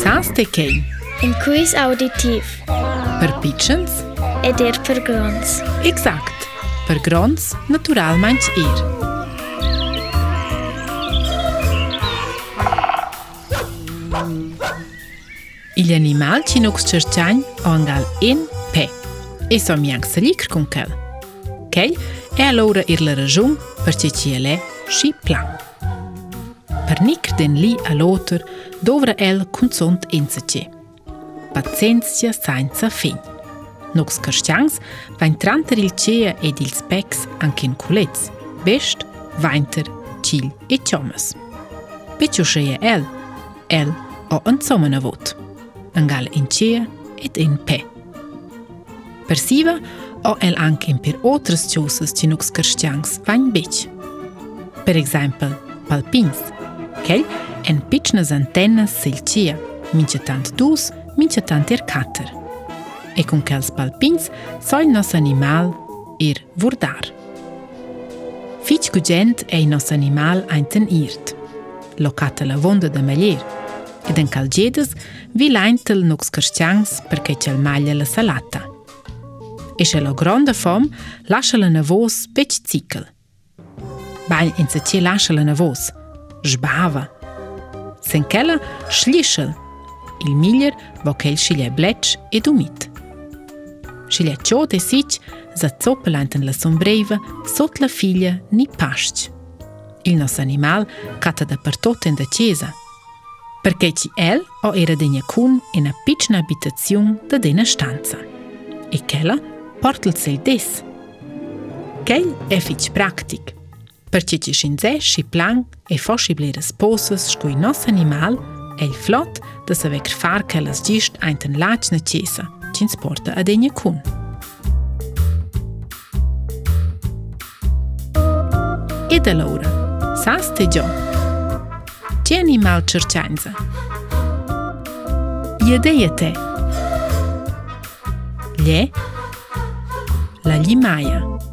Sans të kej. Në kujs auditiv. Për pichens. E dirë për grons. Exakt. Për grons, natural manç irë. Il animal që nuk së qërqanj o nga in pe. E so mjak së likër kun këllë. Kell e alora ir lërëzhum për që qëllë e shi planë per nicht den Li a Lothar, dovra el kunzont inzeci. Pazienzia senza fin. Nox Kerstjans, vain tranter il cea ed il spex anche in culetz, best, weinter, cil e ciomes. Peccio scee el, el o an zomene vot. Angal in cea ed in pe. Per siva, o el anche in per otras ciosas ci nox Kerstjans vain Per exempel, palpins, Kjell en pitschnas antennas selcia, mincha tant dus, mincha tant er cater. E con quels palpins soil nos animal er vurdar. Fitch gugent ei nos animal einten irt. Locata la vonda da maglier, ed en calgedes vi leintel nox carstians perché c'è maglia la salata. E se lo gronda fom lascia la navos pec cicl. Bai en se ce lascia la navos, zhbava. Senkela shlishëll, il miljer vokel shilje bleq e dumit. Shilje qote siq, za copëlajnëtën la brejve, sot la filje një pashq. Il nos animal ka të dhe përtotën dhe qeza. Përke që el o ere dhe një kun e në piq në abitacion dhe dhe në shtanca. E kella portlë cëj desë. Kej e fiq praktikë për që që ishë në zeshë, shi plangë, e fosh i blerës posës, shkuj nësë animal, e i flotë, dhe së vekër farë ka lasgjisht a të në laqë në qesa, që në sporta edhe një kunë. E të lorë, sa së të gjohë? Që animal një malë qërqanëzë? Je dhe je te. Lje? La li maja.